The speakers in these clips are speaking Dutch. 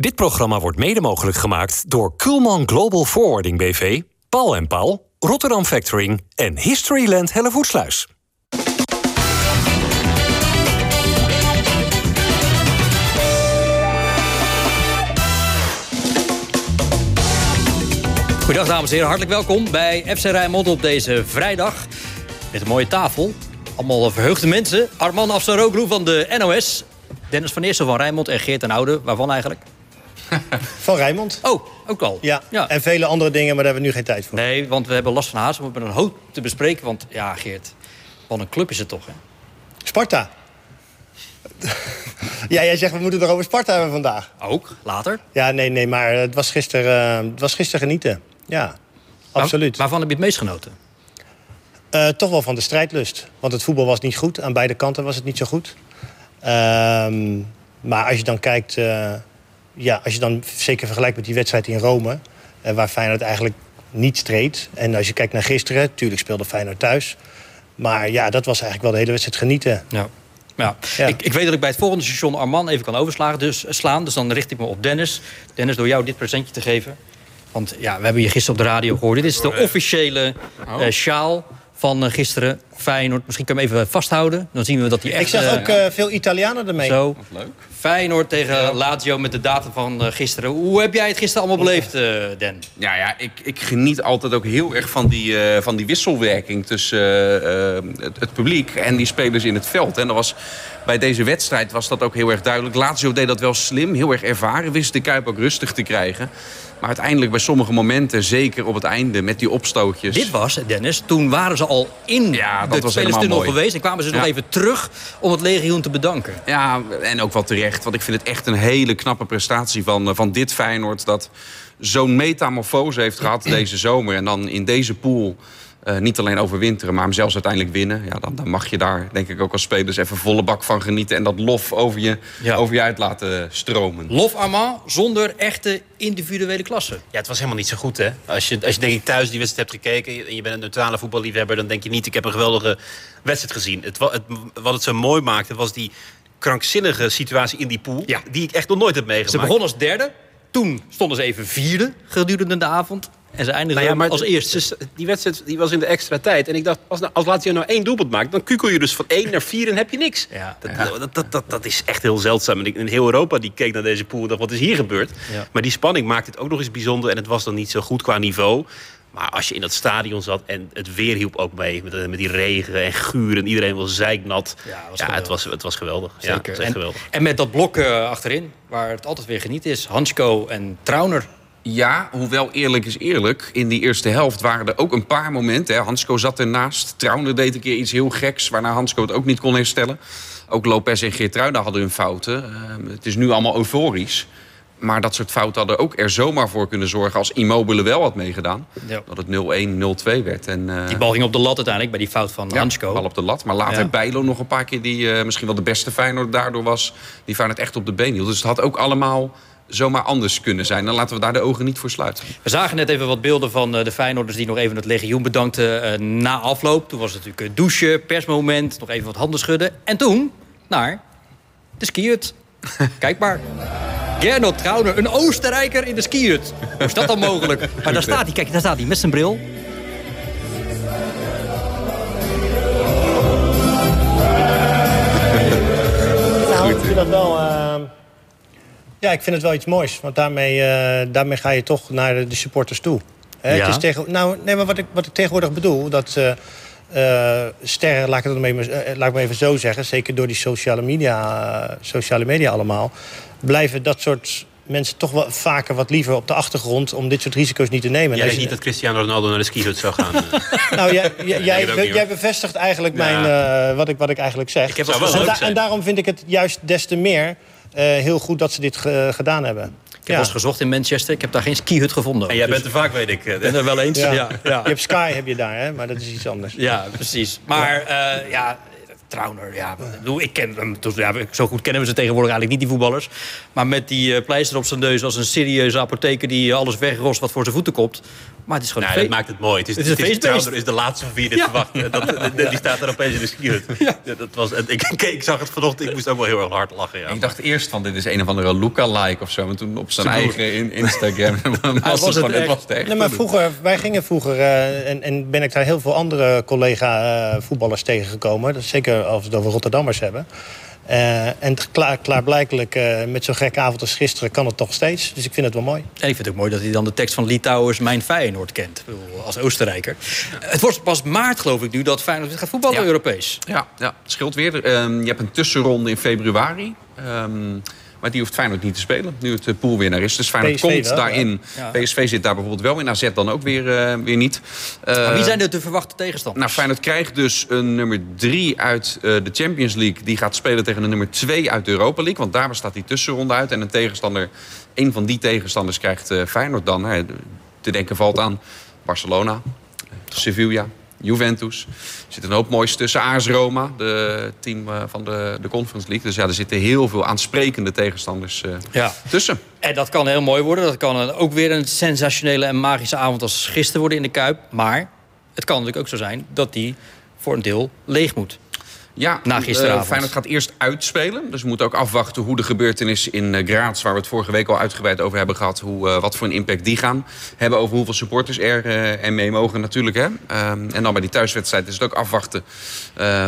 Dit programma wordt mede mogelijk gemaakt door Kulman Global Forwarding BV, Paul en Paul, Rotterdam Factoring en Historyland Hellevoetsluis. Goedendag dames en heren, hartelijk welkom bij FC Rijnmond op deze vrijdag. Met een mooie tafel. Allemaal verheugde mensen. Arman Afsaroglu van de NOS. Dennis van Eersel van Rijnmond en Geert ten Oude. Waarvan eigenlijk? Van Rijnmond. Oh, ook al. Ja. en vele andere dingen, maar daar hebben we nu geen tijd voor. Nee, want we hebben last van haast. We hebben een hoop te bespreken. Want ja, Geert, wat een club is het toch, hè? Sparta. ja, jij zegt we moeten het over Sparta hebben vandaag. Ook, later. Ja, nee, nee, maar het was gisteren, uh, het was gisteren genieten. Ja, absoluut. waarvan heb je het meest genoten? Uh, toch wel van de strijdlust. Want het voetbal was niet goed. Aan beide kanten was het niet zo goed. Uh, maar als je dan kijkt... Ja, als je dan zeker vergelijkt met die wedstrijd in Rome... Uh, waar Feyenoord eigenlijk niet streed. En als je kijkt naar gisteren... natuurlijk speelde Feyenoord thuis. Maar ja, dat was eigenlijk wel de hele wedstrijd genieten. Ja. Ja. ja. Ik, ik, weet dat ik bij het volgende station Arman even kan overslaan. Dus, slaan, dus dan richt ik me op Dennis. Dennis, door jou dit presentje te geven. Want ja, we hebben je gisteren op de radio gehoord. Dit is de officiële uh, sjaal van uh, gisteren. Feyenoord. Misschien kunnen we hem even vasthouden. Dan zien we dat hij echt... Ik zag ook uh, veel Italianen ermee. Zo. leuk. Feyenoord tegen. Lazio met de datum van uh, gisteren. Hoe heb jij het gisteren allemaal beleefd, uh, Den? Ja, ja ik, ik geniet altijd ook heel erg van die, uh, van die wisselwerking... tussen het, het, publiek en die spelers in het veld. En dat was, bij deze wedstrijd was dat ook heel erg duidelijk. Lazio deed dat wel slim, heel erg ervaren. Wist de Kuip ook rustig te krijgen. Maar uiteindelijk bij sommige momenten, zeker op het einde met die opstootjes... Dit was, Dennis, toen waren ze al in ja, dat de spelerstunnel geweest... en kwamen ze nog even terug om het legioen te bedanken. Ja, en ook wel terecht. Want ik vind het echt een hele knappe prestatie van, van dit Feyenoord... dat zo'n metamorfose heeft gehad deze zomer. En dan in deze pool uh, niet alleen overwinteren, maar hem zelfs uiteindelijk winnen. Ja, dan, dan, mag je daar denk ik ook als spelers even volle bak van genieten. En dat lof over je, ja. over je uit laten stromen. Lof Armand zonder echte individuele klasse. Ja, het was helemaal niet zo goed hè. Als je, als je denk ik thuis die wedstrijd hebt gekeken en je bent een neutrale voetballiefhebber... dan denk je niet, ik heb een geweldige wedstrijd gezien. Het, het, wat het zo mooi maakte was die krankzinnige situatie in die pool... Ja. die ik echt nog nooit heb meegemaakt. Ze begonnen als derde. Toen stonden ze even vierde gedurende de avond. En ze eindigen nou ja, als eerste. Die wedstrijd die was in de extra tijd. En ik dacht, als, nou, als Lazio nou één doelpunt maakt... dan kukel je dus van één naar vier en heb je niks. Ja, dat, ja. Dat, dat, dat, dat, is echt heel zeldzaam. En in heel Europa die keek naar deze pool en dacht, wat is hier gebeurd? Maar die spanning maakt het ook nog eens bijzonder. En het was dan niet zo goed qua niveau. Maar als je in dat stadion zat en het weer hielp ook mee... met, met die regen en guur en iedereen was zeiknat. Ja, was ja het, was, het was geweldig. Zeker. Ja, en, geweldig. en met dat blok uh, achterin, waar het altijd weer geniet is... Hansko en Trauner ja, hoewel eerlijk is eerlijk. In die eerste helft waren er ook een paar momenten. Hè. Hansko zat ernaast. Trauner deed een keer iets heel geks... waarna Hansko het ook niet kon herstellen. Ook Lopez en Geertruida hadden hun fouten. Uh, het is nu allemaal euforisch. Maar dat soort fouten hadden ook er zomaar voor kunnen zorgen... als Immobile wel had meegedaan. Ja. Dat het 0-1, 0-2 werd. En, uh, die bal ging op de lat uiteindelijk bij die fout van ja, Hansko. bal op de lat. Maar later ja. Bijlo nog een paar keer... die uh, misschien wel de beste Feyenoord daardoor was. Die Feyenoord echt op de been hield. Dus het had ook allemaal zomaar anders kunnen zijn. Dan laten we daar de ogen niet voor sluiten. We zagen net even wat beelden van de Feyenoorders... die nog even het legioen bedankten uh, na afloop. Toen was het natuurlijk douchen, persmoment, nog even wat handen schudden. En toen naar de skihut. Kijk maar. Gernot Trauner, een Oostenrijker in de skihut. Hoe is dat dan mogelijk? Maar daar staat hij, kijk, daar staat hij met zijn bril. Nou, ik vind dat wel... Uh... Ja, ik vind het wel iets moois. Want daarmee, uh, daarmee ga je toch naar de, de supporters toe. Hè? Ja. Het is tegen, nou, nee, maar wat ik, wat ik tegenwoordig bedoel... dat uh, uh, sterren, laat ik, het even, laat ik maar even zo zeggen... zeker door die sociale media, sociale media allemaal... blijven dat soort mensen toch wel vaker wat liever op de achtergrond... om dit soort risico's niet te nemen. Jij denkt niet dat Cristiano Ronaldo naar de skihut zou gaan? nou, jij, jij, jij, jij bevestigt eigenlijk mijn, wat, ik, wat ik eigenlijk zeg. Ik heb wel en, da en daarom vind ik het juist des te meer... Uh, heel goed dat ze dit ge gedaan hebben. Ik heb ja. eens gezocht in Manchester. Ik heb daar geen skihut gevonden. En jij dus bent er vaak, weet ik. Ik ben er wel eens. Ja. Ja, ja. Je hebt Sky heb je daar, hè? maar dat is iets anders. Ja, precies. Maar uh, ja, Trauner, ja, ik ken hem. Ja, zo goed kennen we ze tegenwoordig eigenlijk niet, die voetballers. Maar met die pleister op zijn neus als een serieuze apotheker... die alles wegrost wat voor zijn voeten komt. Maar het is gewoon nou, dat maakt het mooi. Het is, het is, het is, is de laatste van wie dit verwacht. Dat, die staat er opeens in de skiert. Ja. dat was, ik, ik, zag het vanochtend, ik moest ook wel heel erg hard lachen. Ja. Ik dacht eerst van dit is een of andere Luca-like of zo. Maar toen op zijn eigen in Instagram was, was, het, het, was het echt. Nee, maar vroeger, wij gingen vroeger, uh, en, en ben ik daar heel veel andere collega-voetballers uh, tegengekomen. Zeker als we het over Rotterdammers hebben. Uh, en klaar, klaarblijkelijk uh, met zo'n gekke avond als gisteren kan het toch steeds. Dus ik vind het wel mooi. En ik vind het ook mooi dat hij dan de tekst van Litouwers Mijn Feyenoord kent. Als Oostenrijker. Het wordt pas maart geloof ik nu dat Feyenoord gaat voetballen ja. Europees. Ja, ja, het scheelt weer. Um, je hebt een tussenronde in februari. Um, maar die hoeft Feyenoord niet te spelen. Nu het de poolwinnaar is. Dus Feyenoord PSV komt daarin. PSV zit daar bijvoorbeeld wel in. AZ dan ook weer, uh, weer niet. Uh, wie zijn de te verwachte tegenstanders? Nou, Feyenoord krijgt dus een nummer 3 uit uh, de Champions League. Die gaat spelen tegen een nummer 2 uit de Europa League. Want daar bestaat die tussenronde uit. En een tegenstander, een van die tegenstanders krijgt Feyenoord dan. Hè. Te denken valt aan Barcelona, Sevilla, Juventus. Er zit een hoop moois tussen. AS Roma, de team eh, van de, de Conference League. Dus ja, er zitten heel veel aansprekende tegenstanders uh, ja. tussen. En dat kan heel mooi worden. Dat kan ook weer een sensationele en magische avond als gisteren worden in de Kuip. Maar het kan natuurlijk ook zo zijn dat die voor een deel leeg moet. Ja, na gisteravond. Uh, Feyenoord gaat eerst uitspelen. Dus we moeten ook afwachten hoe de gebeurtenis in uh, Graz... waar we het vorige week al uitgebreid over hebben gehad... Hoe, uh, wat voor een impact die gaan hebben... over hoeveel supporters er, er mee mogen natuurlijk. Hè. Um, en dan bij die thuiswedstrijd is het ook afwachten...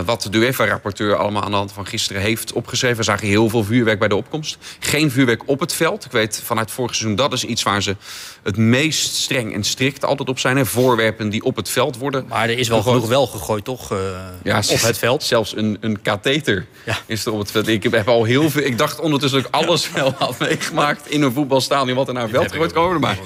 wat de UEFA-rapporteur allemaal aan de hand van gisteren heeft opgeschreven. We zagen heel veel vuurwerk bij de opkomst. Geen vuurwerk op het veld. Ik weet vanuit vorig seizoen, dat is iets waar ze het meest streng en strikt altijd op zijn. Hè. Voorwerpen die op het veld worden Maar er is wel gegooid. genoeg wel gegooid, toch? ja, op het veld. Zelfs een, een katheter ja. is er op het veld. Ik heb al heel veel. Ik dacht ondertussen dat ik alles wel had meegemaakt in een voetbalstadion wat er naar een veld gegooid komen. Maar,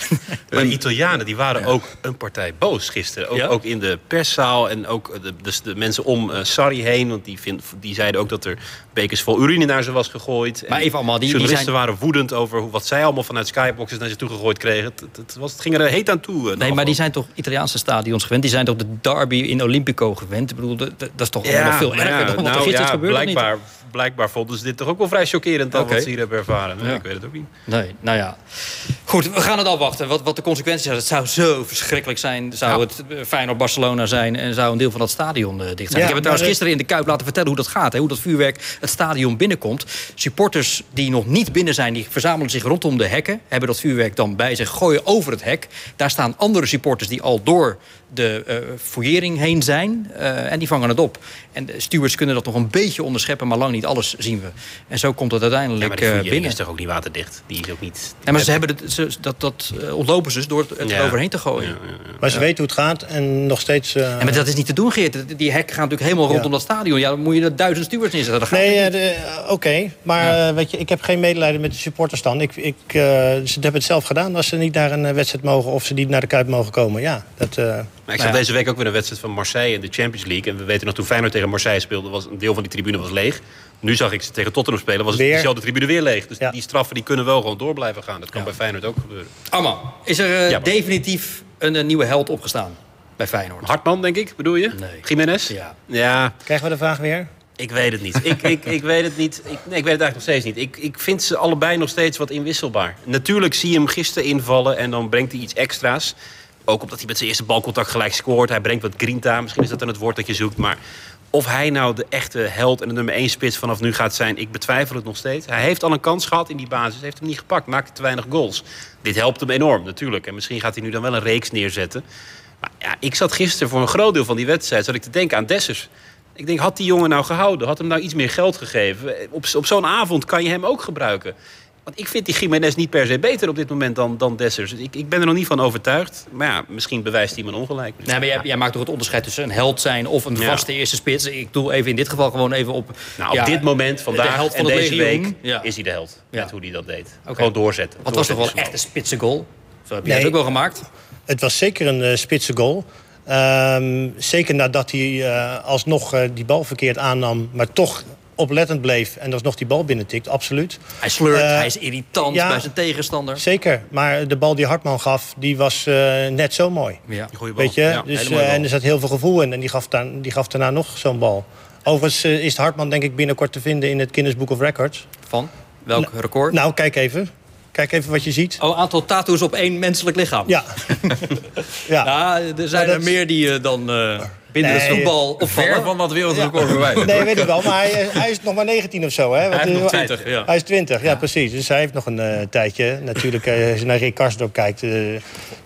maar de Italianen die waren ook een partij boos gisteren. Ook, ook in de perszaal en ook de, dus de mensen om uh, Sarri heen. Want die, vind, die zeiden ook dat er bekers vol urine naar ze was gegooid. Maar even allemaal, die, journalisten die zijn... waren woedend over wat zij allemaal vanuit skyboxes naar ze toe gegooid kregen. Het, het, was, het ging er heet aan toe. Eh, nee, maar die zijn toch Italiaanse stadions gewend? Die zijn toch de derby in Olympico gewend? Ik bedoel, dat, dat is toch ja, nog veel erger dan wat nou, er gisteren ja, gebeurde? Blijkbaar, blijkbaar vonden ze dit toch ook wel vrij chockerend dan wat ze hier hebben ervaren. Nee, Ik weet het ook niet. Nee, nou ja. Goed, we gaan het afwachten. Wat, wat de consequenties zijn. Het zou zo verschrikkelijk zijn. Zou het eh, Feyenoord Barcelona zijn en zou een deel van dat stadion uh, dicht zijn. ik heb het trouwens gisteren in de Kuip laten vertellen hoe dat gaat. Hè, hoe dat vuurwerk het stadion binnenkomt. Supporters die nog niet binnen zijn, die verzamelen zich rondom de hekken. Hebben dat vuurwerk dan bij zich, gooien over het hek. Daar staan andere supporters die al door de uh, fouillering heen zijn. Uh, en die vangen het op. En de stewards kunnen dat nog een beetje onderscheppen, maar lang niet alles zien we. En zo komt het uiteindelijk ja, maar de binnen. is toch ook niet waterdicht? Die is ook niet... Ja, maar ze hebben het, ze, dat, dat ontlopen ze dus door het ja. overheen te gooien. Maar ze weten hoe het gaat en nog steeds... Uh... Ja, maar dat is niet te doen, Geert. Die hekken gaan natuurlijk helemaal rondom dat stadion. Ja, dan moet je er duizend stewards neerzetten. Dat nee, oké. Okay. Maar weet je, ik heb geen medelijden met de supporters dan. Ik, ik, ze hebben het zelf gedaan als ze niet naar een wedstrijd mogen... of ze niet naar de Kuip mogen komen. Ja, dat... Maar ik zag deze week ook weer een wedstrijd van Marseille in de Champions League. En we weten nog, toen Feyenoord tegen Marseille speelde... was een deel van die tribune was leeg. Nu zag ik ze tegen Tottenham spelen, was weer. diezelfde tribune weer leeg. Dus die straffen die kunnen wel gewoon door blijven gaan. Dat kan bij Feyenoord ook gebeuren. Amma, is er uh, definitief een, een, nieuwe held opgestaan bij Feyenoord? Hartman, denk ik, bedoel je? Nee. Jiménez? Ja. ja. Krijgen we de vraag weer? Ik weet het niet. ik, ik, ik weet het niet. Ik, nee, ik weet het eigenlijk nog steeds niet. Ik, ik vind ze allebei nog steeds wat inwisselbaar. Natuurlijk zie je hem gisteren invallen en dan brengt hij iets extra's. Ook omdat hij met zijn eerste balcontact gelijk scoort. Hij brengt wat grinta. Misschien is dat dan het woord dat je zoekt. Maar of hij nou de echte held en de nummer 1 spits vanaf nu gaat zijn... ik betwijfel het nog steeds. Hij heeft al een kans gehad in die basis. Heeft hem niet gepakt. Maakte te weinig goals. Dit helpt hem enorm natuurlijk. En misschien gaat hij nu dan wel een reeks neerzetten. Maar ja, ik zat gisteren voor een groot deel van die wedstrijd... zat ik te denken aan Dessers. Ik denk, had die jongen nou gehouden? Had hem nou iets meer geld gegeven? Op, op zo'n avond kan je hem ook gebruiken. Want ik vind die Jiménez niet per se beter op dit moment dan, dan Dessers. Dus ik, ik ben er nog niet van overtuigd. Maar ja, misschien bewijst hij me ongelijk. Nee, maar jij, jij, maakt toch het onderscheid tussen een held zijn of een vaste eerste spits. Ik doe even in dit geval gewoon even op... Nou, op dit moment, vandaag de en deze week, is hij de held. Met hoe hij dat deed. Gewoon doorzetten. Het was toch wel echt een spitse goal? Zo heb je nee, ook wel gemaakt. Het was zeker een uh, spitse goal. Um, zeker nadat hij uh, alsnog uh, die bal verkeerd aannam... maar toch oplettend bleef en nog die bal binnentikt, absoluut. Hij sleurt, uh, hij is irritant ja, bij zijn tegenstander. Zeker, maar de bal die Hartman gaf, die was uh, net zo mooi. Ja, goede bal. Weet je? Ja, dus, uh, en er zat heel veel gevoel in en die gaf, daar, die gaf daarna nog zo'n bal. Overigens is Hartman denk ik binnenkort te vinden in het Guinness Book of Records. Van? Welk record? Nou, kijk even. Kijk even wat je ziet. Oh, aantal tattoos op één menselijk lichaam. Ja. ja. Nou, er zijn er meer die uh, dan uh, binnen nee, het voetbal opvallen. Ver van dat wereldrecord ja. verwijderd. Nee, weet ik wel. Maar hij, hij, is nog maar 19 of zo. Hè? Want, hij is nog 20, ja. Hij is 20, ja, precies. Dus hij heeft nog een uh, tijdje. Natuurlijk, als je naar Rick Karsdorp kijkt...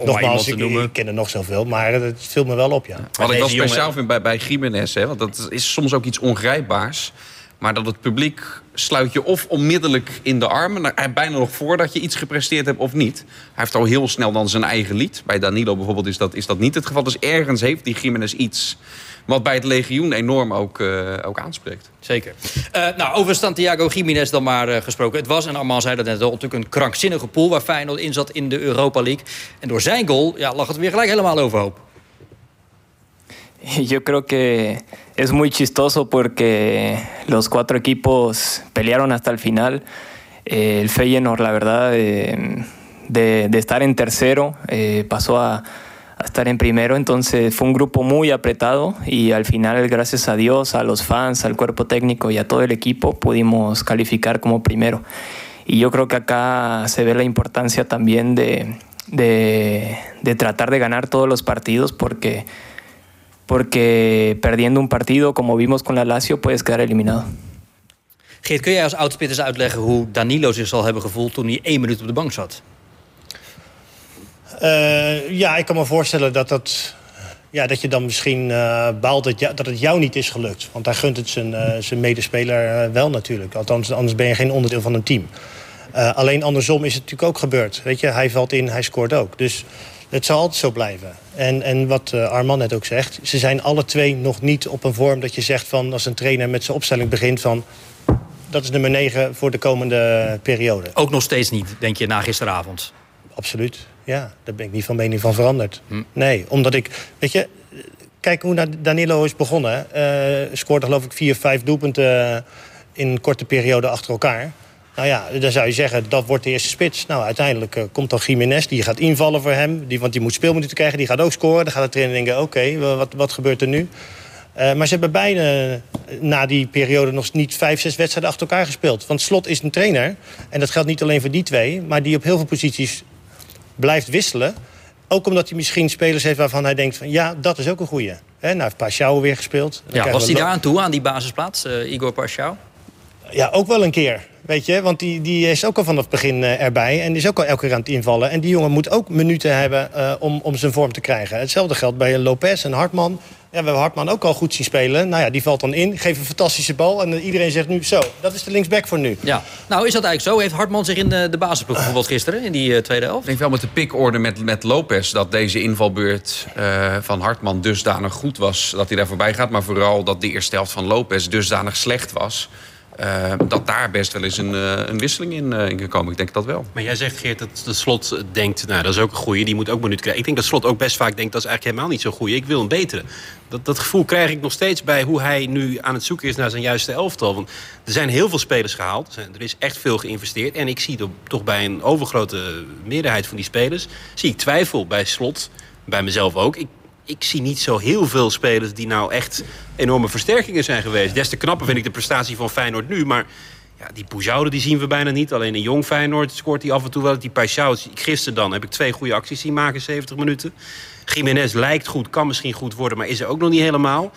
nogmaals, ik, ik, ken er nog zoveel. Maar het viel me wel op, ja. Wat ik wel speciaal vind bij, bij Jiménez... Hè, want dat is soms ook iets ongrijpbaars... Maar dat het publiek sluit je of onmiddellijk in de armen... Nou, bijna nog voordat je iets gepresteerd hebt of niet. Hij heeft al heel snel dan zijn eigen lied. Bij Danilo bijvoorbeeld is dat, is dat niet het geval. Dus ergens heeft die Jiménez iets... wat bij het legioen enorm ook, uh, ook aanspreekt. Zeker. Uh, nou, over Santiago Jiménez dan maar uh, gesproken. Het was, en Armand zei dat net al, natuurlijk een krankzinnige pool... waar Feyenoord in zat in de Europa League. En door zijn goal ja, lag het weer gelijk helemaal overhoop. Yo creo que es muy chistoso porque los cuatro equipos pelearon hasta el final. Eh, el Feyenoord, la verdad, eh, de, de, estar en tercero, eh, pasó a, a, estar en primero. Entonces fue un grupo muy apretado y al final, gracias a Dios, a los fans, al cuerpo técnico y a todo el equipo, pudimos calificar como primero. Y yo creo que acá se ve la importancia también de, de, de tratar de ganar todos los partidos porque porque perdiendo un partido, como vimos con la Lazio, puedes quedar eliminado. Geert, kun jij als oudspit uitleggen hoe Danilo zich zal hebben gevoeld toen hij één minuut op de bank zat? Uh, ja, ik kan me voorstellen dat, dat, ja, dat je dan misschien uh, baalt dat, dat het jou niet is gelukt. Want hij gunt het zijn, uh, zijn medespeler wel natuurlijk. Althans, anders ben je geen onderdeel van een team. alleen andersom is het natuurlijk ook gebeurd. Weet je, hij valt in, hij scoort ook. Dus het zal altijd zo blijven. En, en wat uh, Arman net ook zegt, ze zijn alle twee nog niet op een vorm dat je zegt van als een trainer met zijn opstelling begint van dat is nummer 9 voor de komende periode. Ook nog steeds niet, denk je, na gisteravond? Absoluut, ja. Daar ben ik niet van mening van veranderd. Hm. Nee, omdat ik, weet je, kijk hoe Danilo is begonnen. Uh, scoorde geloof ik vier, vijf doelpunten in een korte periode achter elkaar. Nou ja, dan zou je zeggen, dat wordt de eerste spits. Nou, uiteindelijk uh, komt dan Jiménez, die gaat invallen voor hem. Die, want die moet speelminuten krijgen, die gaat ook scoren. Dan gaat de trainer denken, oké, wat, wat gebeurt er nu? Uh, maar ze hebben bijna na die periode nog niet vijf, zes wedstrijden achter elkaar gespeeld. Want Slot is een trainer, en dat geldt niet alleen voor die twee... maar die op heel veel posities blijft wisselen. Ook omdat hij misschien spelers heeft waarvan hij denkt van... ja, dat is ook een goeie. He, nou heeft Pashao weer gespeeld. Ja, was hij daar aan toe, aan die basisplaats, uh, Igor Pashao? Ja, ook wel een keer. Weet je, want die, die is ook al vanaf het begin uh, erbij. En is ook al elke keer aan het invallen. En die jongen moet ook minuten hebben uh, om, om zijn vorm te krijgen. Hetzelfde geldt bij Lopez en Hartman. Ja, we hebben Hartman ook al goed zien spelen. Nou ja, die valt dan in, geeft een fantastische bal. En iedereen zegt nu, zo, dat is de linksback voor nu. Ja, nou is dat eigenlijk zo? Heeft Hartman zich in de, de basisploeg bijvoorbeeld gisteren, in die tweede helft? Ik denk wel met de pikorde met, met Lopez... dat deze invalbeurt van Hartman dusdanig goed was... dat hij daar voorbij gaat. Maar vooral dat de eerste helft van Lopez dusdanig slecht was... Uh, dat daar best wel eens een, uh, een wisseling in, uh, in kan komen. Ik denk dat wel. Maar jij zegt, Geert, dat de slot denkt... nou, dat is ook een goeie, die moet ook minuut krijgen. Ik denk dat slot ook best vaak denkt, dat is eigenlijk helemaal niet zo goed. Ik wil een betere. Dat, dat gevoel krijg ik nog steeds bij hoe hij nu aan het zoeken is... naar zijn juiste elftal. Want er zijn heel veel spelers gehaald. Er is echt veel geïnvesteerd. En ik zie toch bij een overgrote meerderheid van die spelers... zie ik twijfel bij slot, bij mezelf ook... Ik, ik zie niet zo heel veel spelers die nou echt enorme versterkingen zijn geweest. Des te knapper vind ik de prestatie van Feyenoord nu. Maar ja, die Poujoude die zien we bijna niet. Alleen een jong Feyenoord scoort hij af en toe wel. Die Paixão, gisteren dan, heb ik twee goede acties zien maken, 70 minuten. Jiménez lijkt goed, kan misschien goed worden, maar is er ook nog niet helemaal.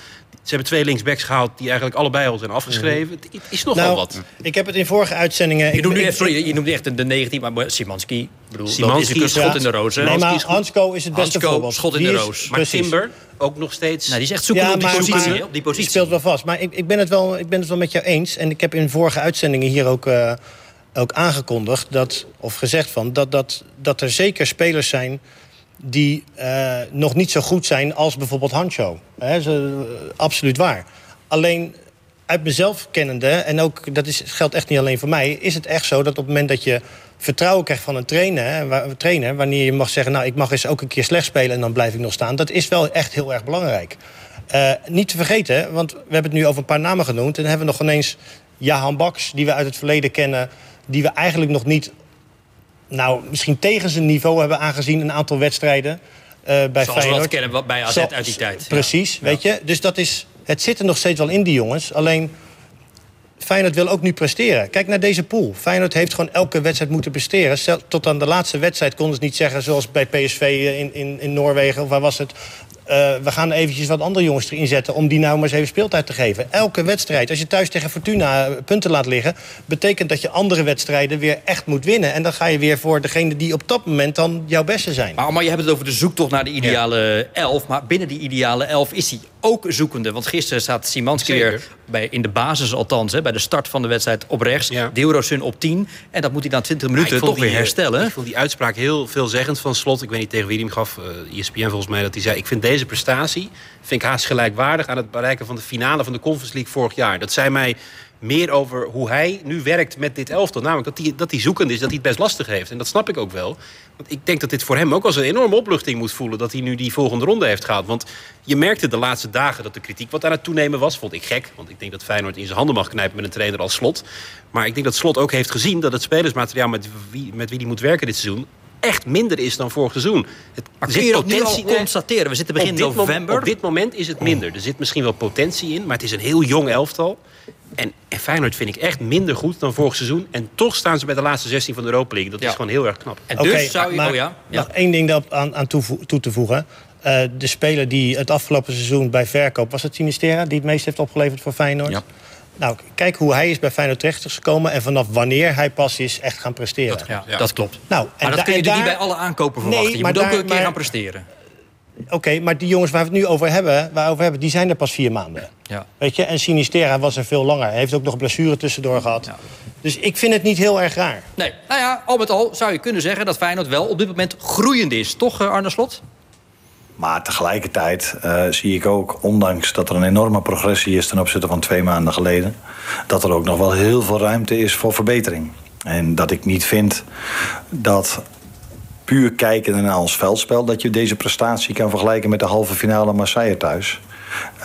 Ze hebben twee linksbacks gehaald die eigenlijk allebei al zijn afgeschreven. Het is nogal nou, wat. Ik heb het in vorige uitzendingen... Je noemde, sorry, je noemde echt de 19, maar Simanski... Bedoel, Simanski is schot in de roos. Nee, maar Hansko is het beste Hansko, voorbeeld. schot in de roos. Maar Timber ook nog steeds... Nou, die zegt zoeken ja, op, die positie, op die positie. Die speelt wel vast. Maar ik, ik, ben het wel, ik ben het wel met jou eens. En ik heb in vorige uitzendingen hier ook, uh, ook aangekondigd... Dat, of gezegd van, dat, dat, dat er zeker spelers zijn die uh, nog niet zo goed zijn als bijvoorbeeld Hancho. Uh, absoluut waar. Alleen uit mezelf kennende, en ook dat is, geldt echt niet alleen voor mij... is het echt zo dat op het moment dat je vertrouwen krijgt van een trainer, trainer... wanneer je mag zeggen, nou, ik mag eens ook een keer slecht spelen... en dan blijf ik nog staan, dat is wel echt heel erg belangrijk. Uh, niet te vergeten, want we hebben het nu over een paar namen genoemd... en dan hebben we nog ineens Jahan Baks, die we uit het verleden kennen... die we eigenlijk nog niet nou, misschien tegen zijn niveau hebben aangezien een aantal wedstrijden. Uh, bij Zoals Feyenoord. we dat kennen bij AZ uit die tijd. Precies, ja. weet je. Dus dat is, het zit er nog steeds wel in, die jongens. Alleen Feyenoord wil ook nu presteren. Kijk naar deze pool. Feyenoord heeft gewoon elke wedstrijd moeten presteren. Tot aan de laatste wedstrijd konden ze niet zeggen... zoals bij PSV in, in, in Noorwegen, of waar was het... Uh, we gaan eventjes wat andere jongens erin zetten... om die nou maar eens even speeltijd te geven. Elke wedstrijd, als je thuis tegen Fortuna punten laat liggen... betekent dat je andere wedstrijden weer echt moet winnen. En dan ga je weer voor degene die op dat moment dan jouw beste zijn. Maar, maar je hebt het over de zoektocht naar de ideale elf. Maar binnen die ideale elf is hij ook zoekende. Want gisteren staat Simanski weer bij, in de basis althans... Hè, bij de start van de wedstrijd op rechts. Ja. Deelrosun op 10. En dat moet hij na 20 minuten toch weer herstellen. Ik vond die uitspraak heel veelzeggend van Slot. Ik weet niet tegen wie hij hem gaf. Uh, ESPN volgens mij. Dat hij zei, ik vind deze prestatie vind ik haast gelijkwaardig... aan het bereiken van de finale van de Conference League vorig jaar. Dat zei mij meer over hoe hij nu werkt met dit elftal. Namelijk dat hij, dat zoekend is, dat hij het best lastig heeft. En dat snap ik ook wel. Want ik denk dat dit voor hem ook als een enorme opluchting moet voelen... dat hij nu die volgende ronde heeft gehaald. Want je merkte de laatste dagen dat de kritiek wat aan het toenemen was. Vond ik gek, want ik denk dat Feyenoord in zijn handen mag knijpen... met een trainer als Slot. Maar ik denk dat Slot ook heeft gezien... dat het spelersmateriaal met wie, met wie hij moet werken dit seizoen echt minder is dan vorig seizoen. Het maar kun je dat nu al constateren? We zitten begin november. op dit moment is het minder. Er zit misschien wel potentie in, maar het is een heel jong elftal. En, en Feyenoord vind ik echt minder goed dan vorig seizoen. En toch staan ze bij de laatste 16 van de Europa League. Dat is gewoon heel erg knap. En dus zou je... Maar, oh ja? Nog één ding daarop aan, aan toe, te voegen. Uh, de speler die het afgelopen seizoen bij verkoop... was het Sinistera die het meest heeft opgeleverd voor Feyenoord? Ja. Nou, kijk hoe hij is bij Feyenoord terecht is gekomen... en vanaf wanneer hij pas is echt gaan presteren. Dat, ja, dat klopt. Nou, en maar dat kun je niet bij alle aankopen verwachten. Nee, je moet ook een keer gaan presteren. Oké, maar die jongens waar we het nu over hebben, waarover hebben, die zijn er pas vier maanden. Ja. Weet je? En Sinistera was er veel langer. Hij heeft ook nog een blessure tussendoor gehad. Ja. Dus ik vind het niet heel erg raar. Nee, nou ja, al met al zou je kunnen zeggen dat Feyenoord wel op dit moment groeiend is. Toch, eh, Arne Slot? Maar tegelijkertijd uh, zie ik ook, ondanks dat er een enorme progressie is ten opzichte van twee maanden geleden, dat er ook nog wel heel veel ruimte is voor verbetering. En dat ik niet vind dat puur kijken naar ons veldspel... dat je deze prestatie kan vergelijken met de halve finale Marseille thuis.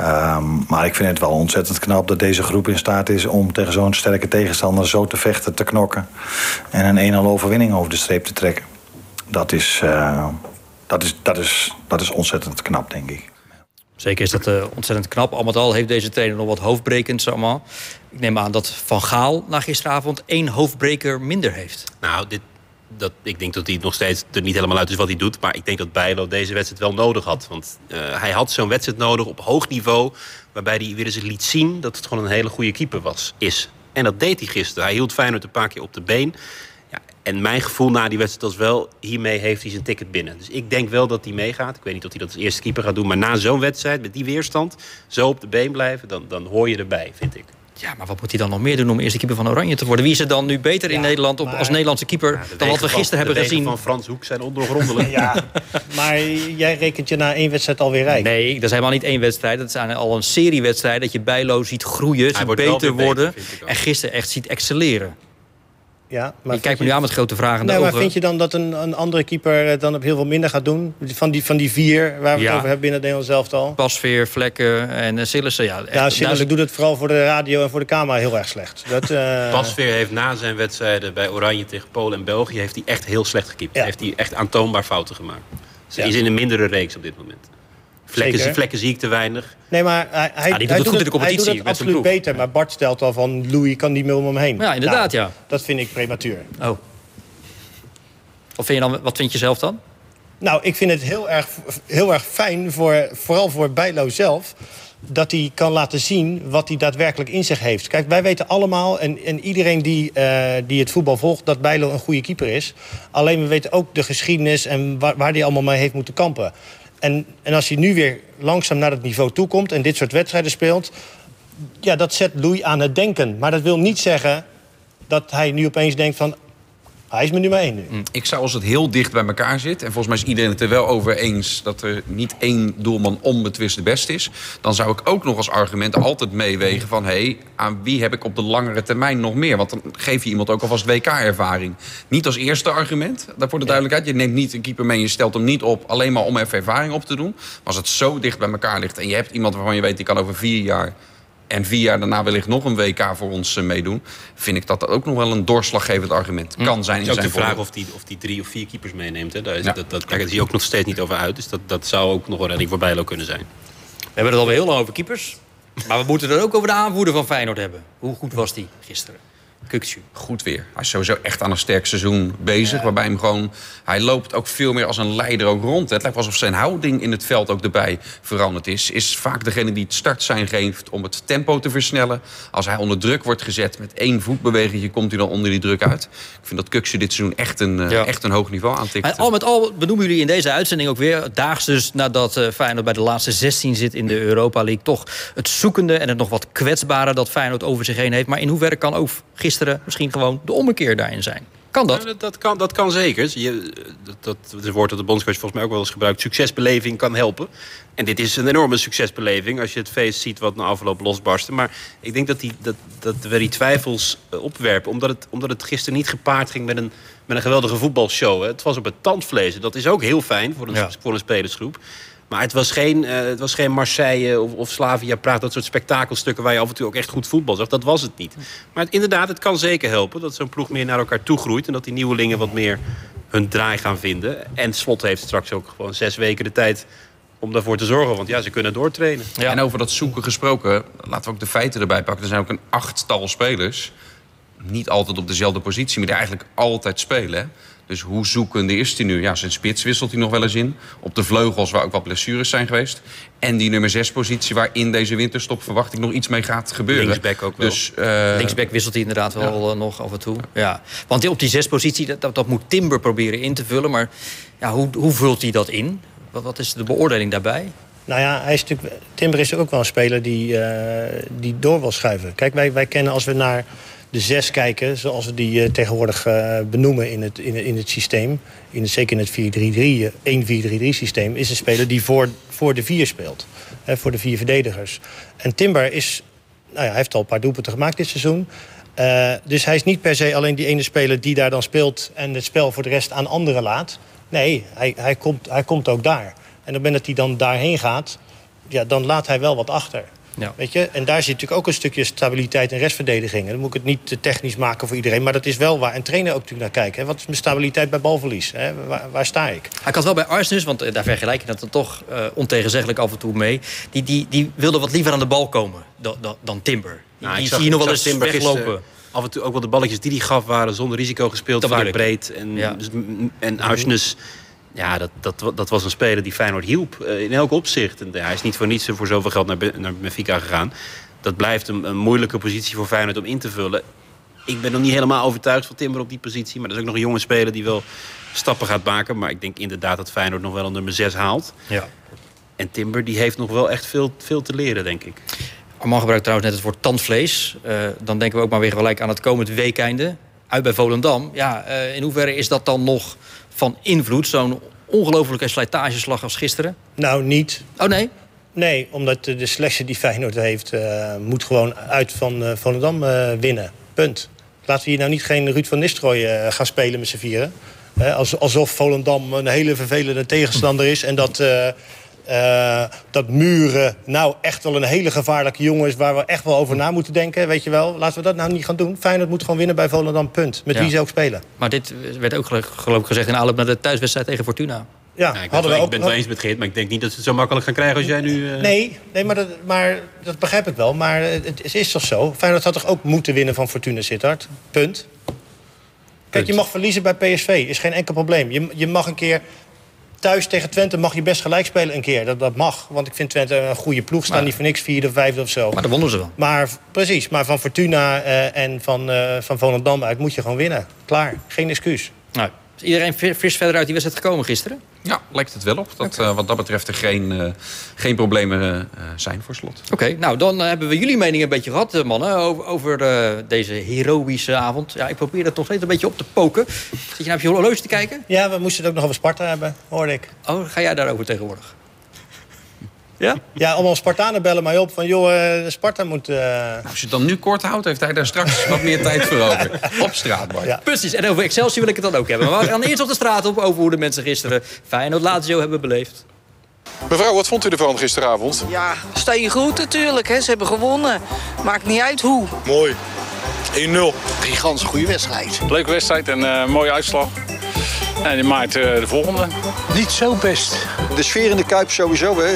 Um, maar ik vind het wel ontzettend knap dat deze groep in staat is... om tegen zo'n sterke tegenstander zo te vechten, te knokken... en een 1-0 overwinning over de streep te trekken. Dat is, uh, dat, is, dat, is, dat is ontzettend knap, denk ik. Zeker is dat uh, ontzettend knap. Al met al heeft deze trainer nog wat hoofdbrekends allemaal. Ik neem aan dat Van Gaal na gisteravond één hoofdbreker minder heeft. Nou, dit, dat, ik denk dat hij nog steeds er niet helemaal uit is wat hij doet. Maar ik denk dat Bijlo deze wedstrijd wel nodig had. Want uh, hij had zo'n wedstrijd nodig op hoog niveau. Waarbij hij weer eens liet zien dat het gewoon een hele goede keeper was, is. En dat deed hij gisteren. Hij hield Feyenoord een paar keer op de been. En mijn gevoel na die wedstrijd was wel... hiermee heeft hij zijn ticket binnen. Dus ik denk wel dat hij meegaat. Ik weet niet of hij dat als eerste keeper gaat doen. Maar na zo'n wedstrijd, met die weerstand... zo op de been blijven, dan, dan hoor je erbij, vind ik. Ja, maar wat moet hij dan nog meer doen om eerste keeper van Oranje te worden? Wie is er dan nu beter in Nederland op, als Nederlandse keeper dan wat we gisteren hebben gezien? van Frans Hoek zijn ondergrondelijk. ja, maar jij rekent je na één wedstrijd alweer rijk. Nee, dat is helemaal niet één wedstrijd. Dat is al een serie wedstrijden dat je Bijlo ziet groeien, ziet beter worden. en gisteren echt ziet excelleren. Ja, maar je kijkt me nu aan met grote vragen. Nee, maar vind je dan dat een, een andere keeper dan op heel veel minder gaat doen? Van die, van die vier waar we het over hebben binnen het Nederlands elftal? Pasveer, Vlekken en uh, Sillissen. Ja, ja Sillissen doet het vooral voor de radio en voor de camera heel erg slecht. Dat, uh... Pasveer heeft na zijn wedstrijden bij Oranje tegen Polen en België... heeft hij echt heel slecht gekiept. Heeft hij echt aantoonbaar fouten gemaakt. Ze is in een mindere reeks op dit moment. Vlekken, vlekken zie ik te weinig. Nee, maar hij, hij, doet het goed in de competitie. Hij doet het absoluut beter. Maar Bart stelt al van... Louis kan niet meer om hem heen. Ja, inderdaad, nou, ja. Dat vind ik prematuur. Oh. Wat vind je, dan, wat vind je zelf dan? Nou, ik vind het heel erg, heel erg fijn, voor, vooral voor Bijlo zelf... dat hij kan laten zien wat hij daadwerkelijk in zich heeft. Kijk, wij weten allemaal, en, en iedereen die, uh, die het voetbal volgt... dat Bijlo een goede keeper is. Alleen we weten ook de geschiedenis en waar, waar hij allemaal mee heeft moeten kampen. En, en als hij nu weer langzaam naar het niveau toekomt en dit soort wedstrijden speelt, ja, dat zet Louis aan het denken. Maar dat wil niet zeggen dat hij nu opeens denkt van... Hij is me nummer één nu. Mm. Ik zou als het heel dicht bij elkaar zit... en volgens mij is iedereen het er wel over eens... dat er niet één doelman onbetwist de beste is... dan zou ik ook nog als argument altijd meewegen van... hé, hey, aan wie heb ik op de langere termijn nog meer? Want dan geef je iemand ook alvast WK-ervaring. Niet als eerste argument, daarvoor de duidelijkheid. Je neemt niet een keeper mee, je stelt hem niet op... alleen maar om even ervaring op te doen. Maar als het zo dicht bij elkaar ligt... en je hebt iemand waarvan je weet... die kan over vier jaar en vier jaar daarna wellicht nog een WK voor ons uh, meedoen... vind ik dat dat ook nog wel een doorslaggevend argument hm. kan zijn. Het is ook de vraag of die, of die drie of vier keepers meeneemt. Hè. Daar, is, dat, dat, kijk, zie je ook nog steeds niet over uit. Dus dat, dat zou ook nog wel redding voor Bijlo kunnen zijn. We hebben het alweer heel lang over keepers. Maar we moeten het ook over de aanvoerder van Feyenoord hebben. Hoe goed was die gisteren? Goed weer. Hij is sowieso echt aan een sterk seizoen bezig. Waarbij hem gewoon... Hij loopt ook veel meer als een leider ook rond. Het lijkt alsof zijn houding in het veld ook erbij veranderd is. Is vaak degene die het startsein geeft om het tempo te versnellen. Als hij onder druk wordt gezet met één voetbeweging... komt hij dan onder die druk uit. Ik vind dat Kuksje dit seizoen echt een, eh, echt een hoog niveau aantikt. En al met al benoemen jullie in deze uitzending ook weer... daags dus nadat uh, Feyenoord bij de laatste 16 zit in de Europa League... toch het zoekende en het nog wat kwetsbare dat Feyenoord over zich heen heeft. Maar in hoeverre kan ook gisteren misschien gewoon de ommekeer daarin zijn. Kan dat? dat, dat, kan, dat kan zeker. Je, dat, dat, het woord dat de bondscoach volgens mij ook wel eens gebruikt... succesbeleving kan helpen. En dit is een enorme succesbeleving als je het feest ziet wat na afloop losbarsten. Maar ik denk dat, die, dat, dat we die twijfels eh, opwerpen. Omdat het, omdat het gisteren niet gepaard ging met een, met een geweldige voetbalshow. Hè. Het was op het tandvlees. Dat is ook heel fijn voor een, voor een spelersgroep. Maar het was geen, uh, het was geen Marseille of, of Slavia Praag, dat soort spektakelstukken waar je af en toe ook echt goed voetbal zag. Dat was het niet. Maar het, inderdaad, het kan zeker helpen dat zo'n ploeg meer naar elkaar toe groeit. En dat die nieuwelingen wat meer hun draai gaan vinden. En Slot heeft straks ook gewoon zes weken de tijd om daarvoor te zorgen. Want ja, ze kunnen doortrainen. Ja. En over dat zoeken gesproken, laten we ook de feiten erbij pakken. Er zijn ook een achttal spelers. Niet altijd op dezelfde positie, maar die eigenlijk altijd spelen. Dus hoe zoekende is hij nu? Ja, zijn spits wisselt hij nog wel eens in. Op de vleugels waar ook wat blessures zijn geweest. En die nummer 6 positie waar in deze winterstop verwacht ik nog iets mee gaat gebeuren. Linksback ook wel. Dus, uh... Linksback wisselt hij inderdaad wel eh, nog af en toe. Ja. Want op die 6 positie, dat, dat, moet Timber proberen in te vullen. Maar ja, hoe, hoe vult hij dat in? Wat, wat is de beoordeling daarbij? Nou ja, hij is natuurlijk, Timber is ook wel een speler die, uh, die door wil schuiven. Kijk, wij, wij kennen als we naar de zes kijken, zoals we die uh, tegenwoordig uh, benoemen in het, in, in het systeem. In het, zeker in het 4-3-3, 1-4-3-3 systeem, is een speler die voor, voor de vier speelt. Hè, voor de vier verdedigers. En Timber is, nou ja, heeft al een paar doelpunten gemaakt dit seizoen. Dus hij is niet per se alleen die ene speler die daar dan speelt en het spel voor de rest aan anderen laat. Nee, hij, hij, komt, hij komt ook daar. En op het moment dat hij dan daarheen gaat, ja, dan laat hij wel wat achter. Ja. Weet je? En daar zit natuurlijk ook een stukje stabiliteit en restverdediging. En dan moet ik het niet te technisch maken voor iedereen. Maar dat is wel waar een trainer ook natuurlijk naar kijkt. Hè? Wat is mijn stabiliteit bij balverlies? Hè? Waar, waar, sta ik? Hij kan wel bij Arsenal, want eh, daar vergelijk je dat dan toch uh, ontegenzeggelijk af en toe mee. Die, die, die wilde wat liever aan de bal komen dan, dan, dan Timber. Nou, die zie je nog wel eens Timber weglopen. af en toe ook wel de balletjes die hij gaf waren zonder risico gespeeld. vaak breed. En, ja. dus, en ja, dat, dat, dat was een speler die Feyenoord hielp uh, in elk opzicht. En, hij is niet voor niets voor zoveel geld naar, naar Benfica gegaan. Dat blijft een, een, moeilijke positie voor Feyenoord om in te vullen. Ik ben nog niet helemaal overtuigd van Timber op die positie. Maar dat is ook nog een jonge speler die wel stappen gaat maken. Maar ik denk inderdaad dat Feyenoord nog wel een nummer 6 haalt. Ja. En Timber die heeft nog wel echt veel, veel te leren, denk ik. Arman gebruikt trouwens net het woord tandvlees. Uh, dan denken we ook maar weer gelijk aan het komend weekeinde. Uit bij Volendam. Ja, uh, in hoeverre is dat dan nog van invloed, zo'n ongelofelijke slijtageslag als gisteren? Nou, niet. Oh nee? Nee, omdat de selectie die Feyenoord heeft... Uh, moet gewoon uit van uh, Volendam uh, winnen. Punt. Laten we hier nou niet geen Ruud van Nistelrooy gaan spelen met z'n vieren. alsof Volendam een hele vervelende tegenstander is... en dat uh, dat Muren nou echt wel een hele gevaarlijke jongen is... waar we echt wel over na moeten denken, weet je wel. Laten we dat nou niet gaan doen. Feyenoord moet gewoon winnen bij Volendam, punt. Met wie ze ook spelen. Maar dit werd ook geloof ik gezegd in aanloop naar de thuiswedstrijd tegen Fortuna. Ja, ja ik hadden we ook, ik ben het wel eens met Geert, maar ik denk niet dat ze het zo makkelijk gaan krijgen als jij nu... Uh... Nee, nee maar, dat, maar dat begrijp ik wel. Maar het is toch zo? Feyenoord had toch ook moeten winnen van Fortuna Sittard? Punt. Kijk, je mag verliezen bij PSV, is geen enkel probleem. Je, je mag een keer thuis tegen Twente mag je best gelijk spelen een keer. Dat, dat mag, want ik vind Twente een goede ploeg. Staan die voor niks vierde, vijfde of zo. Maar dat wonnen ze wel. Maar precies, maar van Fortuna uh, en van, uh, van Volendam uit moet je gewoon winnen. Klaar, geen excuus. Nou, is iedereen fris verder uit die wedstrijd gekomen gisteren? Ja, lijkt het wel op. Dat okay. uh, wat dat betreft er geen, uh, geen problemen uh, zijn voor slot. Oké, okay, nou dan hebben we jullie mening een beetje gehad, mannen, over, over deze heroïsche avond. Ja, ik probeer het toch steeds een beetje op te poken. Zit je nou op je horloge te kijken? Ja, we moesten het ook nog over Sparta hebben, hoorde ik. Oh, ga jij daarover tegenwoordig? Ja? Ja, allemaal Spartanen bellen mij op van... joh, Sparta moet... Uh... Nou, als je het dan nu kort houdt, heeft hij daar straks wat meer tijd voor over. Op straat, Bart. Ja. Precies, en over Excelsior wil ik het dan ook hebben. Maar we gaan eerst op de straat op over hoe de mensen gisteren... Feyenoord Lazio hebben beleefd. Mevrouw, wat vond u ervan gisteravond? Ja, steen goed natuurlijk. Hè. Ze hebben gewonnen. Maakt niet uit hoe. Mooi. 1-0. Gigantisch goede wedstrijd. Leuke wedstrijd en uh, mooie uitslag. En die maakt uh, de volgende. Niet zo best. De sfeer in de Kuip sowieso, hè.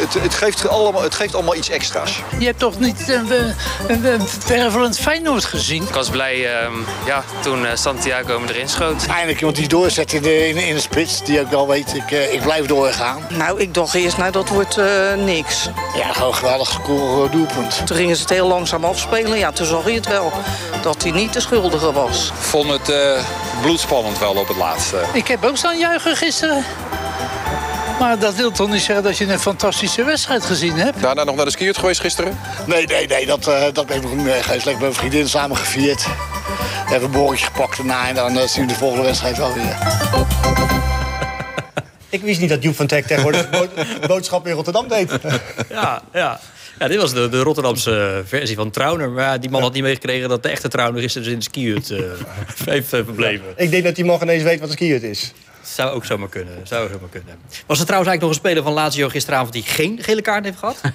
Het, het, geeft allemaal, het geeft allemaal iets extra's. Je hebt toch niet een uh, vervelend Feyenoord gezien? Ik was blij uh, ja, toen Santiago me erin schoot. Eindelijk iemand die doorzet in de, in, in de spits. Die ook wel weet, ik, ik blijf doorgaan. Nou, ik dacht eerst, nou dat wordt niks. Ja, gewoon geweldig cool doelpunt. Toen gingen ze het heel langzaam afspelen. Ja, toen zag je het wel. Dat hij niet de schuldige was. Ik vond het uh, bloedspannend wel op het laatste. Ik heb ook staan juichen gisteren. Maar dat wil toch niet zeggen dat je een fantastische wedstrijd gezien hebt? Daarna nog naar de skiert geweest gisteren? Nee, nee, nee. Dat, uh, dat ben ik nog niet. Lekker met mijn vriendin samen gevierd. We hebben een borreltje gepakt daarna en dan uh, zien we de volgende wedstrijd wel weer. Ik wist niet dat Joep van Teck tegenwoordig boodschap in Rotterdam deed. Ja, ja. Ja, dit was de, de Rotterdamse versie van Trauner. Maar die man had niet meegekregen dat de echte Trauner is dus in de skihut uh, heeft uh, verbleven. Ik denk dat die man ineens weet wat een skihut is. Zou ook zomaar kunnen. Zou zomaar kunnen. Was er trouwens eigenlijk nog een speler van Lazio gisteravond... die geen gele kaart heeft gehad?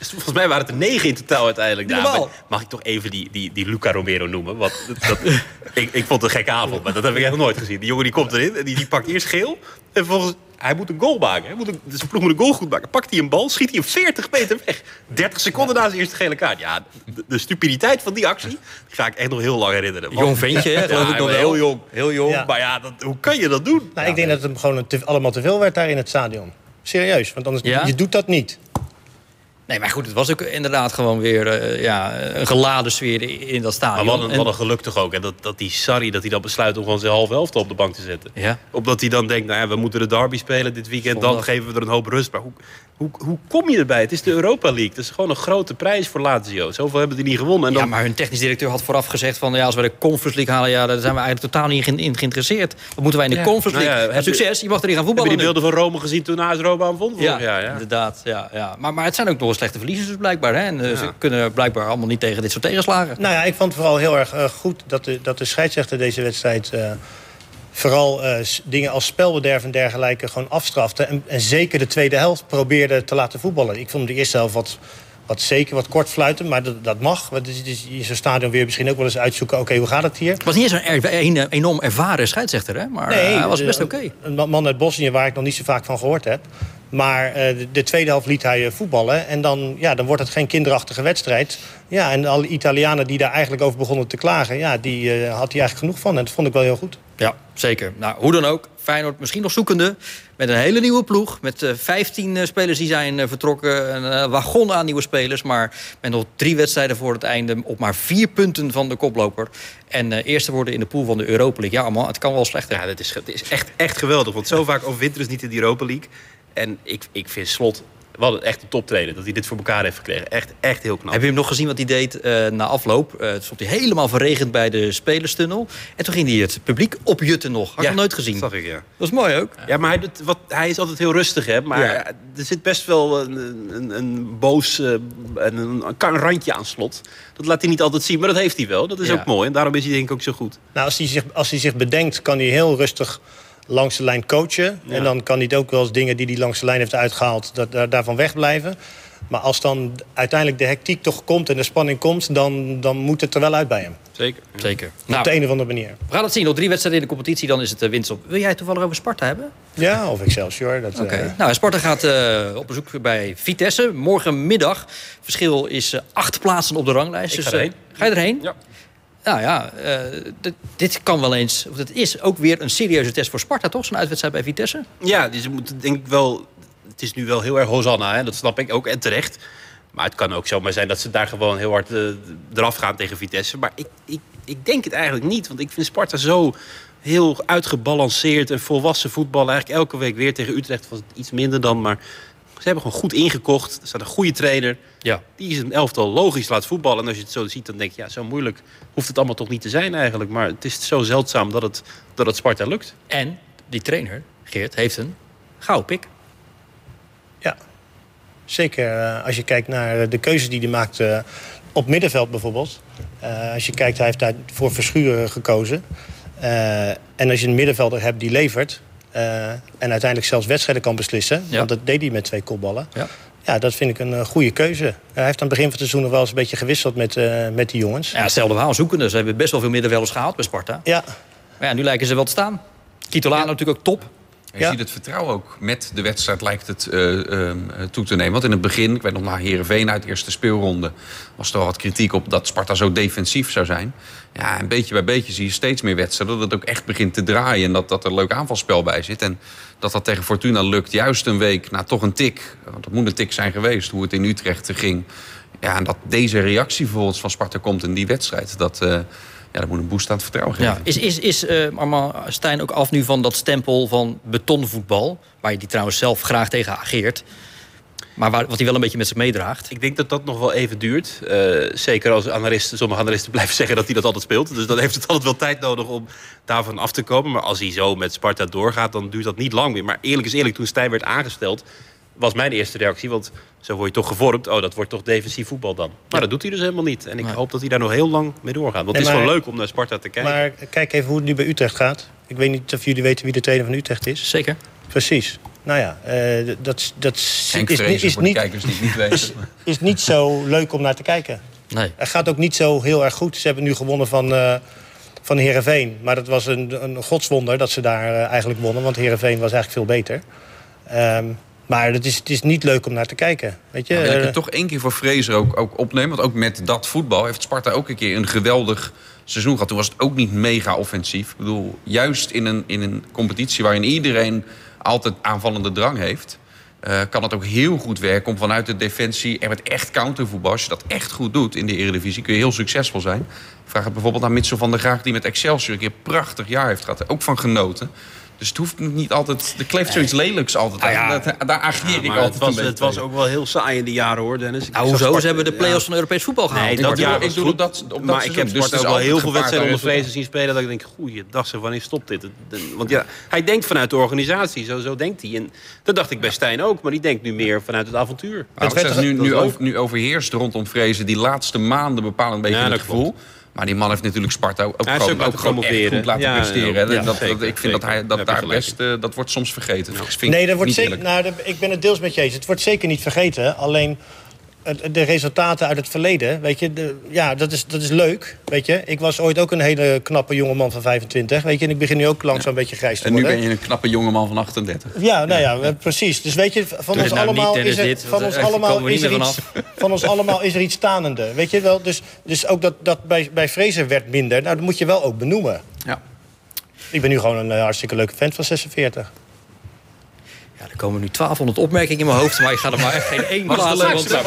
Volgens mij waren het er negen in totaal uiteindelijk. Nou, mag ik toch even die, die, die Luca Romero noemen? Want dat, ik, ik vond het een gekke avond, maar dat heb ik echt nog nooit gezien. Die jongen die komt erin en die, die pakt eerst geel. En volgens hij moet een goal maken. Hij moet een, zijn ploeg moet een goal goed maken. Pakt hij een bal, schiet hij hem 40 meter weg. 30 seconden na zijn eerste gele kaart. Ja, de, stupiditeit van die actie die ga ik echt nog heel lang herinneren. Jong ventje, hè? Ja, nog heel jong. Heel jong. Maar ja, dat, hoe kan je dat doen? Nou, ik denk dat het hem gewoon te, allemaal te veel werd daar in het stadion. Serieus, want anders, je doet dat niet. Nee, maar goed, het was ook inderdaad gewoon weer uh, ja, een geladen sfeer in dat stadion. Maar wat een, wat een geluk toch ook. Hè? Dat, dat die Sarri dat hij dan besluit om gewoon zijn halve helft op de bank te zetten. Ja. Omdat hij dan denkt, nou ja, we moeten de derby spelen dit weekend. Dan geven we er een hoop rust. Maar hoe, hoe, hoe kom je erbij? Het is de Europa League. Het is gewoon een grote prijs voor Lazio. Zoveel hebben die niet gewonnen. En dan... Ja, maar hun technisch directeur had vooraf gezegd van... Ja, als we de Conference League halen, ja, daar zijn we eigenlijk totaal niet in geïnteresseerd. Wat moeten wij in de Conference nou League? Ja, succes, je mag erin gaan voetballen Heb je die beelden van Rome gezien toen AS Roma aan vond? Ja, ja, ja, inderdaad. Ja, ja. Maar, maar het zijn ook nog slechte verliezers dus blijkbaar. Hè? En uh, ze kunnen blijkbaar allemaal niet tegen dit soort tegenslagen. Nou ja, ik vond het vooral heel erg uh, goed dat de, dat de scheidsrechter deze wedstrijd... Uh, vooral uh, dingen als spelbederf en dergelijke gewoon afstrafte. En, en, zeker de tweede helft probeerde te laten voetballen. Ik vond de eerste helft wat, wat zeker wat kort fluiten, maar dat, dat mag. Want het is in zo'n stadion weer misschien ook wel eens uitzoeken... oké, okay, hoe gaat het hier? Het was niet eens een, een enorm ervaren scheidsrechter, hè? maar nee, hij was best oké. Okay. Een man uit Bosnië waar ik nog niet zo vaak van gehoord heb. Maar uh, de, de, tweede helft liet hij voetballen. En dan, ja, dan wordt het geen kinderachtige wedstrijd. Ja, en alle Italianen die daar eigenlijk over begonnen te klagen... Ja, die uh, had hij eigenlijk genoeg van. En dat vond ik wel heel goed. Ja, zeker. Nou, hoe dan ook. Feyenoord misschien nog zoekende. Met een hele nieuwe ploeg. Met uh, 15 uh, spelers die zijn uh, vertrokken. Een wagon aan nieuwe spelers. Maar met nog drie wedstrijden voor het einde. Op maar vier punten van de koploper. En eerste worden in de pool van de Europa League. Ja, man, het kan wel slechter. Ja, dat is, het is echt, echt geweldig. Want zo vaak overwinteren is niet in de Europa League. En ik, ik vind Slot wel echt een toptrainer. Dat hij dit voor elkaar heeft gekregen. Echt, echt heel knap. Heb je hem nog gezien wat hij deed uh, na afloop? Uh, toen stond hij helemaal verregend bij de spelerstunnel. En toen ging hij het publiek opjutten nog. Had ik ja, nog nooit gezien. zag ik, ja. Dat was mooi ook. Ja, maar hij, doet, wat, hij is altijd heel rustig, hè. Maar ja. er zit best wel een, een, een boos... Uh, een, een, een randje aan slot. Dat laat hij niet altijd zien, maar dat heeft hij wel. Dat is ja. ook mooi. En daarom is hij denk ik ook zo goed. Nou, als hij zich, als hij zich bedenkt, kan hij heel rustig langs de lijn coachen. Ja. En dan kan hij ook wel eens dingen die hij langs de lijn heeft uitgehaald... Dat, daar, daarvan wegblijven. Maar als dan uiteindelijk de hectiek toch komt en de spanning komt... dan, dan moet het er wel uit bij hem. Zeker. Zeker. Nou, op de een of andere manier. We gaan het zien. Nog drie wedstrijden in de competitie, dan is het uh, winst op. Wil jij toevallig over Sparta hebben? Ja, of Excelsior. Oké. Okay. Uh... Nou, Sparta gaat uh, op bezoek bij Vitesse. Morgenmiddag. Verschil is acht plaatsen op de ranglijst. Ik dus, ga erheen. Ga je erheen? Ja. Nou ja, uh, dit kan wel eens... Of het is ook weer een serieuze test voor Sparta, toch? Zo'n uitwedstrijd bij Vitesse? Ja, dus moeten denk ik wel... Het is nu wel heel erg Hosanna, hè? dat snap ik ook. En terecht. Maar het kan ook zomaar zijn dat ze daar gewoon heel hard uh, eraf gaan tegen Vitesse. Maar ik, ik, ik denk het eigenlijk niet. Want ik vind Sparta zo heel uitgebalanceerd en volwassen voetbal. Eigenlijk elke week weer tegen Utrecht was het iets minder dan. Maar ze hebben gewoon goed ingekocht. Er staat een goede trainer. Ja. Die is een elftal logisch laat voetballen. En als je het zo ziet, dan denk je, ja, zo moeilijk hoeft het allemaal toch niet te zijn eigenlijk. Maar het is zo zeldzaam dat het, dat het Sparta lukt. En die trainer, Geert, heeft een gouden pik. Ja, zeker. Uh, als je kijkt naar de keuzes die hij maakt uh, op middenveld bijvoorbeeld. Uh, als je kijkt, hij heeft daar voor Verschuren gekozen. en als je een middenvelder hebt die levert... Uh, en uiteindelijk zelfs wedstrijden kan beslissen. Ja. Want dat deed hij met twee kopballen. Ja. Ja, dat vind ik een uh, goede keuze. Uh, hij heeft aan het begin van het seizoen nog wel eens een beetje gewisseld met, met die jongens. Ja, hetzelfde verhaal zoekende. Ze hebben best wel veel middenvelders gehaald bij Sparta. Ja. Maar ja, nu lijken ze wel te staan. Kitolano natuurlijk ook top. Je ziet het vertrouwen ook met de wedstrijd lijkt het uh, uh, toe te nemen. Want in het begin, ik weet nog na Herenveen uit de eerste speelronde... was er al wat kritiek op dat Sparta zo defensief zou zijn. Ja, en beetje bij beetje zie je steeds meer wedstrijden... dat het ook echt begint te draaien en dat, dat er leuk aanvalspel bij zit. En dat dat tegen Fortuna lukt, juist een week na toch een tik... want dat moet een tik zijn geweest, hoe het in Utrecht ging... Ja, en dat deze reactie bijvoorbeeld van Sparta komt in die wedstrijd... dat... Uh, ja, dat moet een boost aan het vertrouwen geven. Ja. Is, is, is uh, Armand Stijn ook af nu van dat stempel van betonvoetbal... waar je die trouwens zelf graag tegen ageert... Maar wat hij wel een beetje met zich meedraagt. Ik denk dat dat nog wel even duurt. Uh, zeker als analisten, sommige analisten blijven zeggen dat hij dat altijd speelt. Dus dan heeft het altijd wel tijd nodig om daarvan af te komen. Maar als hij zo met Sparta doorgaat, dan duurt dat niet lang meer. Maar eerlijk is eerlijk, toen Stijn werd aangesteld was mijn eerste reactie. Want zo word je toch gevormd. Oh, dat wordt toch defensief voetbal dan. Maar dat doet hij dus helemaal niet. En ik hoop dat hij daar nog heel lang mee doorgaat. Want het is wel leuk om naar Sparta te kijken. Maar kijk even hoe het nu bij Utrecht gaat. Ik weet niet of jullie weten wie de trainer van Utrecht is. Zeker. Precies. Nou ja, uh, dat, dat is, is, is, niet, kijkers die niet weten. Is, is niet zo leuk om naar te kijken. Nee. Het gaat ook niet zo heel erg goed. Ze hebben nu gewonnen van, uh, van Heerenveen. Maar dat was een, een godswonder dat ze daar uh, eigenlijk wonnen. Want Heerenveen was eigenlijk veel beter. Um, maar het is, het is niet leuk om naar te kijken. Weet je? Nou, wil ik het toch één keer voor Fraser ook, ook opnemen. Want ook met dat voetbal heeft Sparta ook een keer een geweldig seizoen gehad. Toen was het ook niet mega offensief. Ik bedoel, juist in een, in een competitie waarin iedereen altijd aanvallende drang heeft... Uh, kan het ook heel goed werken om vanuit de defensie... en met echt countervoetbal, als je dat echt goed doet in de Eredivisie... kun je heel succesvol zijn. vraag het bijvoorbeeld aan Mitchell van der Graag... die met Excelsior een keer een prachtig jaar heeft gehad. Ook van genoten. Dus het hoeft niet altijd. Er kleeft zoiets lelijks altijd aan. Ah, ja. daar ageer ik altijd het was, Het was ook wel heel saai in die jaren hoor, Dennis. Ik nou, hoezo? Ze hebben de play-offs van Europees voetbal gehaald. Nee, dat jaar ik doe dat, op maar ik heb dus ook wel heel veel wedstrijden onder Vrezen zien spelen. Dat ik denk, goeiedag zeg, wanneer stopt dit? Want ja, hij denkt vanuit de organisatie. Zo, zo denkt hij. En dat dacht ik bij Stijn ook. Maar die denkt nu meer vanuit het avontuur. het werd nu, nu, over, nu overheerst rondom Vrezen die laatste maanden bepalen een beetje het gevoel. Maar die man heeft natuurlijk Sparta ook, hij gewoon, ook, gewoon echt goed laten ja, presteren. Ja, dat, zeker, dat, ik vind zeker. dat hij dat daar best, uh, dat wordt soms vergeten. nee, dat wordt zeker, nou, ik ben het deels met je eens. Het wordt zeker niet vergeten. Alleen de resultaten uit het verleden, weet je, de, ja, dat is, dat is leuk, weet je. Ik was ooit ook een hele knappe jongeman van 25, weet je. En ik begin nu ook langzaam een beetje grijs te en worden. En nu ben je een knappe jongeman van 38. Ja, nou ja, precies. Dus weet je, van dus ons nou allemaal is er, dit, van ons allemaal is er iets, van ons allemaal is er iets stanende, weet je wel. Dus, dus ook dat, dat bij, bij Fraser werd minder, nou, dat moet je wel ook benoemen. Ja. Ik ben nu gewoon een uh, hartstikke leuke vent van 46. Ja, er komen nu 1200 opmerkingen in mijn hoofd, maar ik ga er maar echt geen één plaatsen. Want dat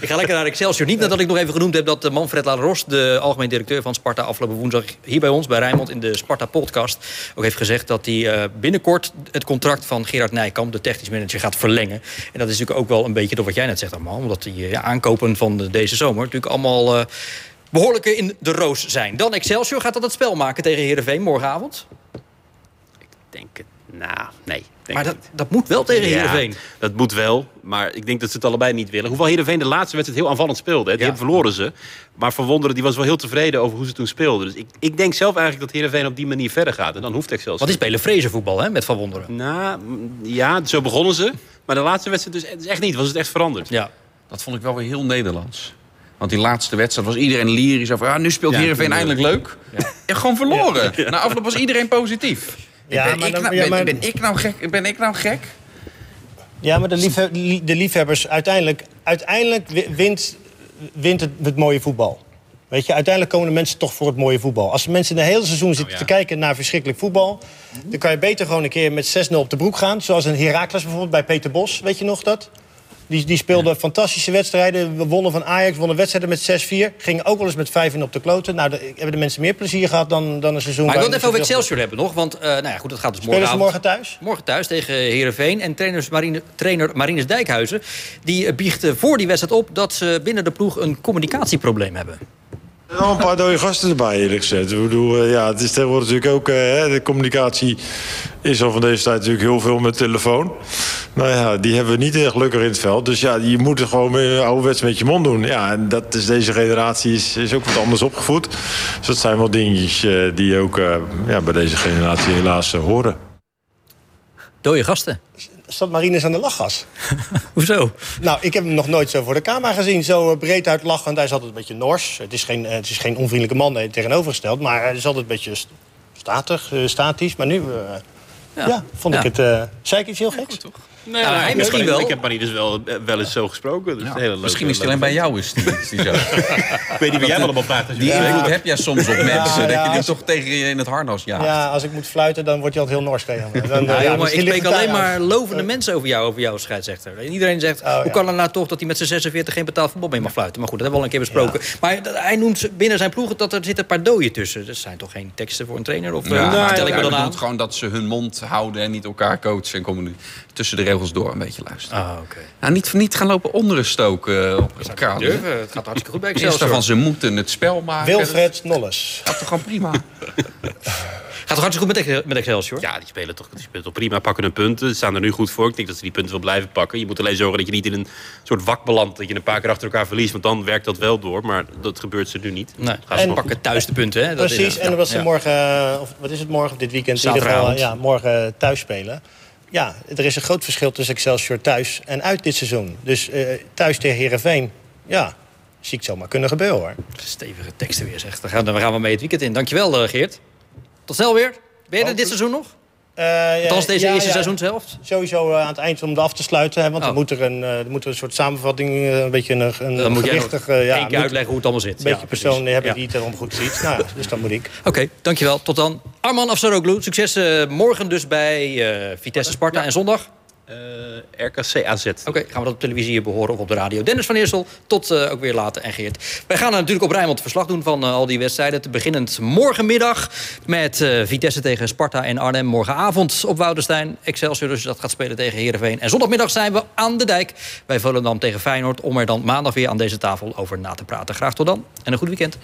Ik ga lekker naar Excelsior. Niet nadat ik nog even genoemd heb dat Manfred Laros, de algemeen directeur van Sparta, afgelopen woensdag hier bij ons, bij Rijnmond, in de Sparta-podcast, ook heeft gezegd dat hij binnenkort het contract van Gerard Nijkamp, de technisch manager, gaat verlengen. En dat is natuurlijk ook wel een beetje door wat jij net zegt allemaal. Omdat die ja, aankopen van deze zomer natuurlijk allemaal uh, behoorlijk in de roos zijn. Dan Excelsior, gaat dat het spel maken tegen Heerenveen morgenavond? Ik denk het nou, nee. Maar dat, dat moet wel tegen ja, Heerenveen. Dat moet wel, maar ik denk dat ze het allebei niet willen. Hoewel Heerenveen de laatste wedstrijd heel aanvallend speelde. Hè. Die ja. verloren ze. Maar Van Wonderen die was wel heel tevreden over hoe ze toen speelden. Dus ik, ik denk zelf eigenlijk dat Heerenveen op die manier verder gaat. En dan hoeft Excelsior. Wat is spelen Vrezen voetbal hè, met Van Wonderen? Nou, ja, zo begonnen ze. Maar de laatste wedstrijd dus, dus echt niet. Was het echt veranderd. Ja. Dat vond ik wel weer heel Nederlands. Want die laatste wedstrijd was iedereen lyrisch over... Ja, nu speelt ja, Heerenveen eindelijk leuk. Ja. En gewoon verloren. Na afloop was iedereen positief. Ja, ben, maar ik dan, nou, maar... ben, ben, ik nou gek? ben ik nou gek? Ja, maar de, liefhe de liefhebbers, uiteindelijk, uiteindelijk wint, wint het, het mooie voetbal. Weet je, uiteindelijk komen de mensen toch voor het mooie voetbal. Als mensen een hele seizoen zitten oh, ja. te kijken naar verschrikkelijk voetbal... dan kan je beter gewoon een keer met 6-0 op de broek gaan. Zoals een Heracles bijvoorbeeld bij Peter Bos, weet je nog dat? Die, die speelden ja. fantastische wedstrijden. We wonnen van Ajax, wonnen wedstrijden met 6-4. Gingen ook wel eens met 5 in op de kloten. Nou, de, hebben de mensen meer plezier gehad dan, dan een seizoen. Maar ik wil het even over Excelsior hebben nog. Want uh, nou ja, goed, dat gaat dus morgen. Spelen ze morgen thuis? Morgen thuis tegen Heerenveen. En trainers Marine, trainer Marinus Dijkhuizen... die biecht voor die wedstrijd op dat ze binnen de ploeg een communicatieprobleem hebben. Zijn een paar dode gasten erbij, eerlijk gezegd. Ik bedoel, ja, het is tegenwoordig natuurlijk ook... Uh, de communicatie is al van deze tijd natuurlijk heel veel met telefoon. Nou ja, die hebben we niet heel gelukkig in het veld. Dus ja, je moet het gewoon ouderwets met je mond doen. Ja, en dat is, deze generatie is, is ook wat anders opgevoed. Dus dat zijn wel dingetjes uh, die ook ja, bij deze generatie helaas horen. Dode gasten? Zat Marines aan de lachgas. Hoezo? Nou, ik heb hem nog nooit zo voor de camera gezien. Zo breed uit lachend. Hij is altijd een beetje nors. Het is geen, het is geen onvriendelijke man nee, tegenovergesteld. Maar hij is altijd een beetje statig, statisch. Maar nu ja. vond ik het... zei ik iets heel geks? toch? Nee, nou, hij misschien wel. Ik heb Marie dus wel, wel eens zo gesproken. Dus hele misschien is het alleen bij jou is die, is die zo. ik weet niet wie jij allemaal praat. Die invloed heb jij soms op mensen. dat je die toch tegen je in het harnas jaagt. Ja, als ik moet fluiten, dan word je altijd heel nors tegen me. Dan, jongen, ik spreek alleen maar lovende mensen over jou, over jouw scheidsrechter. iedereen zegt, oh, hoe kan het nou toch dat hij met zijn 46 geen betaald voetbal mee mag fluiten? Maar goed, dat hebben we al een keer besproken. Maar hij noemt binnen zijn ploegen dat er zitten een paar dooien tussen. Dat zijn toch geen teksten voor een trainer? Of ja, vertel ik me dan aan? gewoon dat ze hun mond houden en niet elkaar coachen en communiceren. Tussen de regels door een beetje luisteren. Ah, oké. Nou, niet, niet gaan lopen onderen stoken op het durven. Het gaat hartstikke goed bij Excelsior. van ze moeten het spel maken. Wilfred Nolles. Dat toch gewoon prima. Gaat toch hartstikke goed met, met Excelsior? Ja, die spelen, toch, die spelen toch prima, pakken hun punten. Ze staan er nu goed voor. Ik denk dat ze die punten wel blijven pakken. Je moet alleen zorgen dat je niet in een soort wak belandt... dat je een paar keer achter elkaar verliest. Want dan werkt dat wel door. Maar dat gebeurt ze nu niet. Nee. Gaan ze en, pakken thuis de punten. Hè? Dat precies, en wat ze morgen... Eh, of wat is het morgen, dit weekend? In ieder geval, ja, morgen thuis spelen ja, er is een groot verschil tussen Excelsior thuis en uit dit seizoen. Dus uh, thuis tegen Herenveen, ja, zie ik zomaar kunnen gebeuren hoor. Stevige teksten weer zegt. Dan gaan, dan gaan we mee het weekend in. Dankjewel uh, Geert. Tot snel weer. Ben je er dit seizoen nog? Uh, Althans deze eerste ja, seizoenshelft? Sowieso uh, aan het eind om het af te sluiten. Hè, want oh. er, moet er, een, uh, moet er een soort samenvatting, een beetje een, een Dan moet gewichtig... ja, keer uitleggen hoe het allemaal zit. Een beetje persoon hebben die het erom goed ziet. nou, dus dat moet ik. Oké, dankjewel. Tot dan. Arman Afsaroglu, succes morgen dus bij Vitesse Sparta en zondag. Uh, RKC AZ. Oké, gaan we dat op televisie behoren of op de radio. Dennis van Eersel, tot uh, ook weer later en Geert. Wij gaan natuurlijk op Rijnmond verslag doen van uh, al die wedstrijden. Te beginnend morgenmiddag met Vitesse tegen Sparta en Arnhem. Morgenavond op Woudenstein. Excelsior dus dat gaat spelen tegen Heerenveen. En zondagmiddag zijn we aan de dijk bij Volendam tegen Feyenoord... om er dan maandag weer aan deze tafel over na te praten. Graag tot dan en een goed weekend.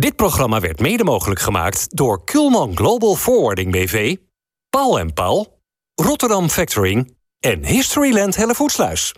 Dit programma werd mede mogelijk gemaakt door Kulman Global Forwarding BV, Paul en Paul, Rotterdam Factoring en Historyland Hellevoetsluis.